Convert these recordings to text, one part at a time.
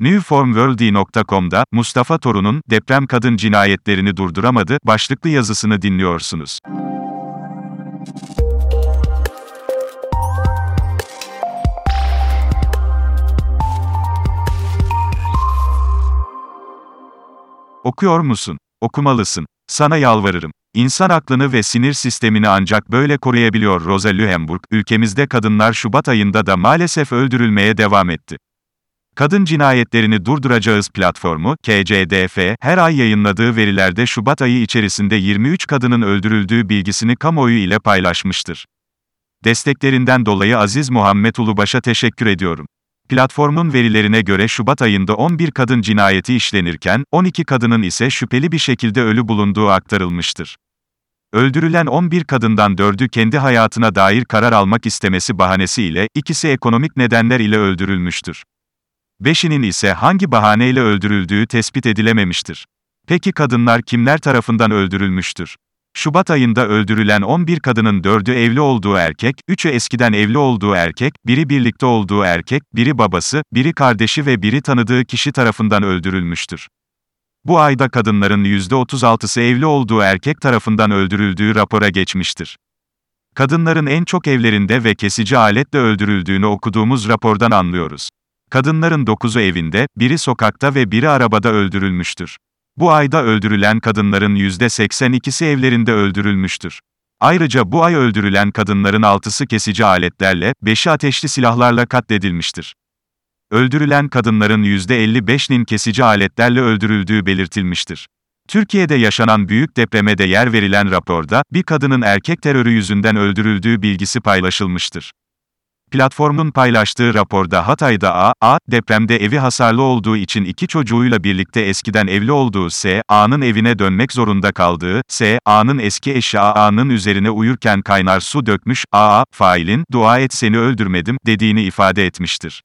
Newformworld.com'da Mustafa Torun'un deprem kadın cinayetlerini durduramadı başlıklı yazısını dinliyorsunuz. Okuyor musun? Okumalısın. Sana yalvarırım. İnsan aklını ve sinir sistemini ancak böyle koruyabiliyor Rosa Luxemburg, ülkemizde kadınlar Şubat ayında da maalesef öldürülmeye devam etti. Kadın Cinayetlerini Durduracağız platformu, KCDF, her ay yayınladığı verilerde Şubat ayı içerisinde 23 kadının öldürüldüğü bilgisini kamuoyu ile paylaşmıştır. Desteklerinden dolayı Aziz Muhammed Ulubaş'a teşekkür ediyorum. Platformun verilerine göre Şubat ayında 11 kadın cinayeti işlenirken, 12 kadının ise şüpheli bir şekilde ölü bulunduğu aktarılmıştır. Öldürülen 11 kadından 4'ü kendi hayatına dair karar almak istemesi bahanesiyle, ikisi ekonomik nedenler ile öldürülmüştür. Beşinin ise hangi bahaneyle öldürüldüğü tespit edilememiştir. Peki kadınlar kimler tarafından öldürülmüştür? Şubat ayında öldürülen 11 kadının 4'ü evli olduğu erkek, 3'ü eskiden evli olduğu erkek, biri birlikte olduğu erkek, biri babası, biri kardeşi ve biri tanıdığı kişi tarafından öldürülmüştür. Bu ayda kadınların %36'sı evli olduğu erkek tarafından öldürüldüğü rapora geçmiştir. Kadınların en çok evlerinde ve kesici aletle öldürüldüğünü okuduğumuz rapordan anlıyoruz. Kadınların 9'u evinde, biri sokakta ve biri arabada öldürülmüştür. Bu ayda öldürülen kadınların %82'si evlerinde öldürülmüştür. Ayrıca bu ay öldürülen kadınların 6'sı kesici aletlerle, 5'i ateşli silahlarla katledilmiştir. Öldürülen kadınların %55'inin kesici aletlerle öldürüldüğü belirtilmiştir. Türkiye'de yaşanan büyük depreme de yer verilen raporda, bir kadının erkek terörü yüzünden öldürüldüğü bilgisi paylaşılmıştır. Platformun paylaştığı raporda Hatay'da A, A, depremde evi hasarlı olduğu için iki çocuğuyla birlikte eskiden evli olduğu S, A'nın evine dönmek zorunda kaldığı, S, A'nın eski eşi A, A'nın üzerine uyurken kaynar su dökmüş, A, A, failin, dua et seni öldürmedim, dediğini ifade etmiştir.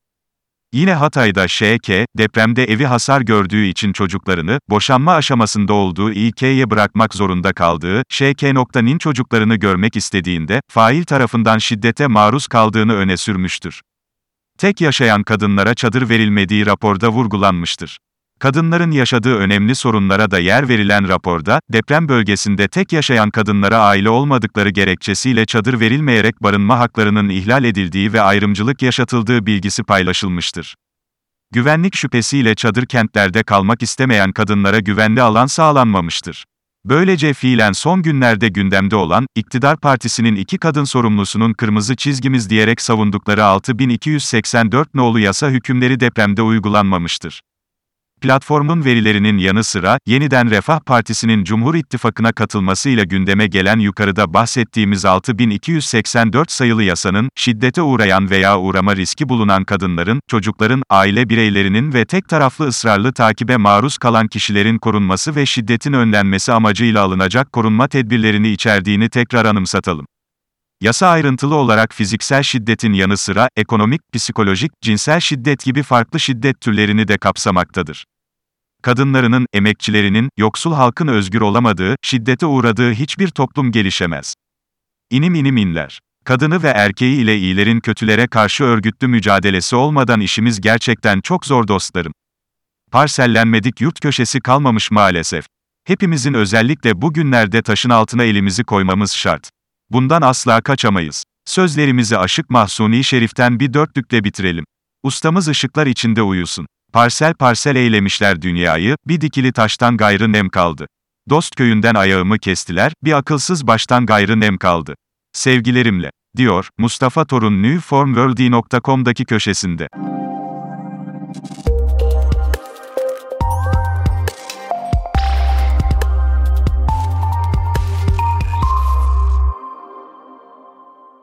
Yine Hatay'da Ş.K., depremde evi hasar gördüğü için çocuklarını, boşanma aşamasında olduğu İK'ye bırakmak zorunda kaldığı, Ş.K.'nin çocuklarını görmek istediğinde, fail tarafından şiddete maruz kaldığını öne sürmüştür. Tek yaşayan kadınlara çadır verilmediği raporda vurgulanmıştır. Kadınların yaşadığı önemli sorunlara da yer verilen raporda, deprem bölgesinde tek yaşayan kadınlara aile olmadıkları gerekçesiyle çadır verilmeyerek barınma haklarının ihlal edildiği ve ayrımcılık yaşatıldığı bilgisi paylaşılmıştır. Güvenlik şüphesiyle çadır kentlerde kalmak istemeyen kadınlara güvenli alan sağlanmamıştır. Böylece fiilen son günlerde gündemde olan, iktidar partisinin iki kadın sorumlusunun kırmızı çizgimiz diyerek savundukları 6284 nolu yasa hükümleri depremde uygulanmamıştır. Platformun verilerinin yanı sıra, yeniden Refah Partisi'nin Cumhur İttifakı'na katılmasıyla gündeme gelen yukarıda bahsettiğimiz 6284 sayılı yasanın, şiddete uğrayan veya uğrama riski bulunan kadınların, çocukların, aile bireylerinin ve tek taraflı ısrarlı takibe maruz kalan kişilerin korunması ve şiddetin önlenmesi amacıyla alınacak korunma tedbirlerini içerdiğini tekrar anımsatalım. Yasa ayrıntılı olarak fiziksel şiddetin yanı sıra, ekonomik, psikolojik, cinsel şiddet gibi farklı şiddet türlerini de kapsamaktadır kadınlarının, emekçilerinin, yoksul halkın özgür olamadığı, şiddete uğradığı hiçbir toplum gelişemez. İnim inim inler. Kadını ve erkeği ile iyilerin kötülere karşı örgütlü mücadelesi olmadan işimiz gerçekten çok zor dostlarım. Parsellenmedik yurt köşesi kalmamış maalesef. Hepimizin özellikle bugünlerde taşın altına elimizi koymamız şart. Bundan asla kaçamayız. Sözlerimizi Aşık Mahsuni Şerif'ten bir dörtlükle bitirelim. Ustamız ışıklar içinde uyusun. Parsel parsel eylemişler dünyayı, bir dikili taştan gayrı nem kaldı. Dost köyünden ayağımı kestiler, bir akılsız baştan gayrı nem kaldı. Sevgilerimle, diyor, Mustafa Torun newformworld.com'daki köşesinde.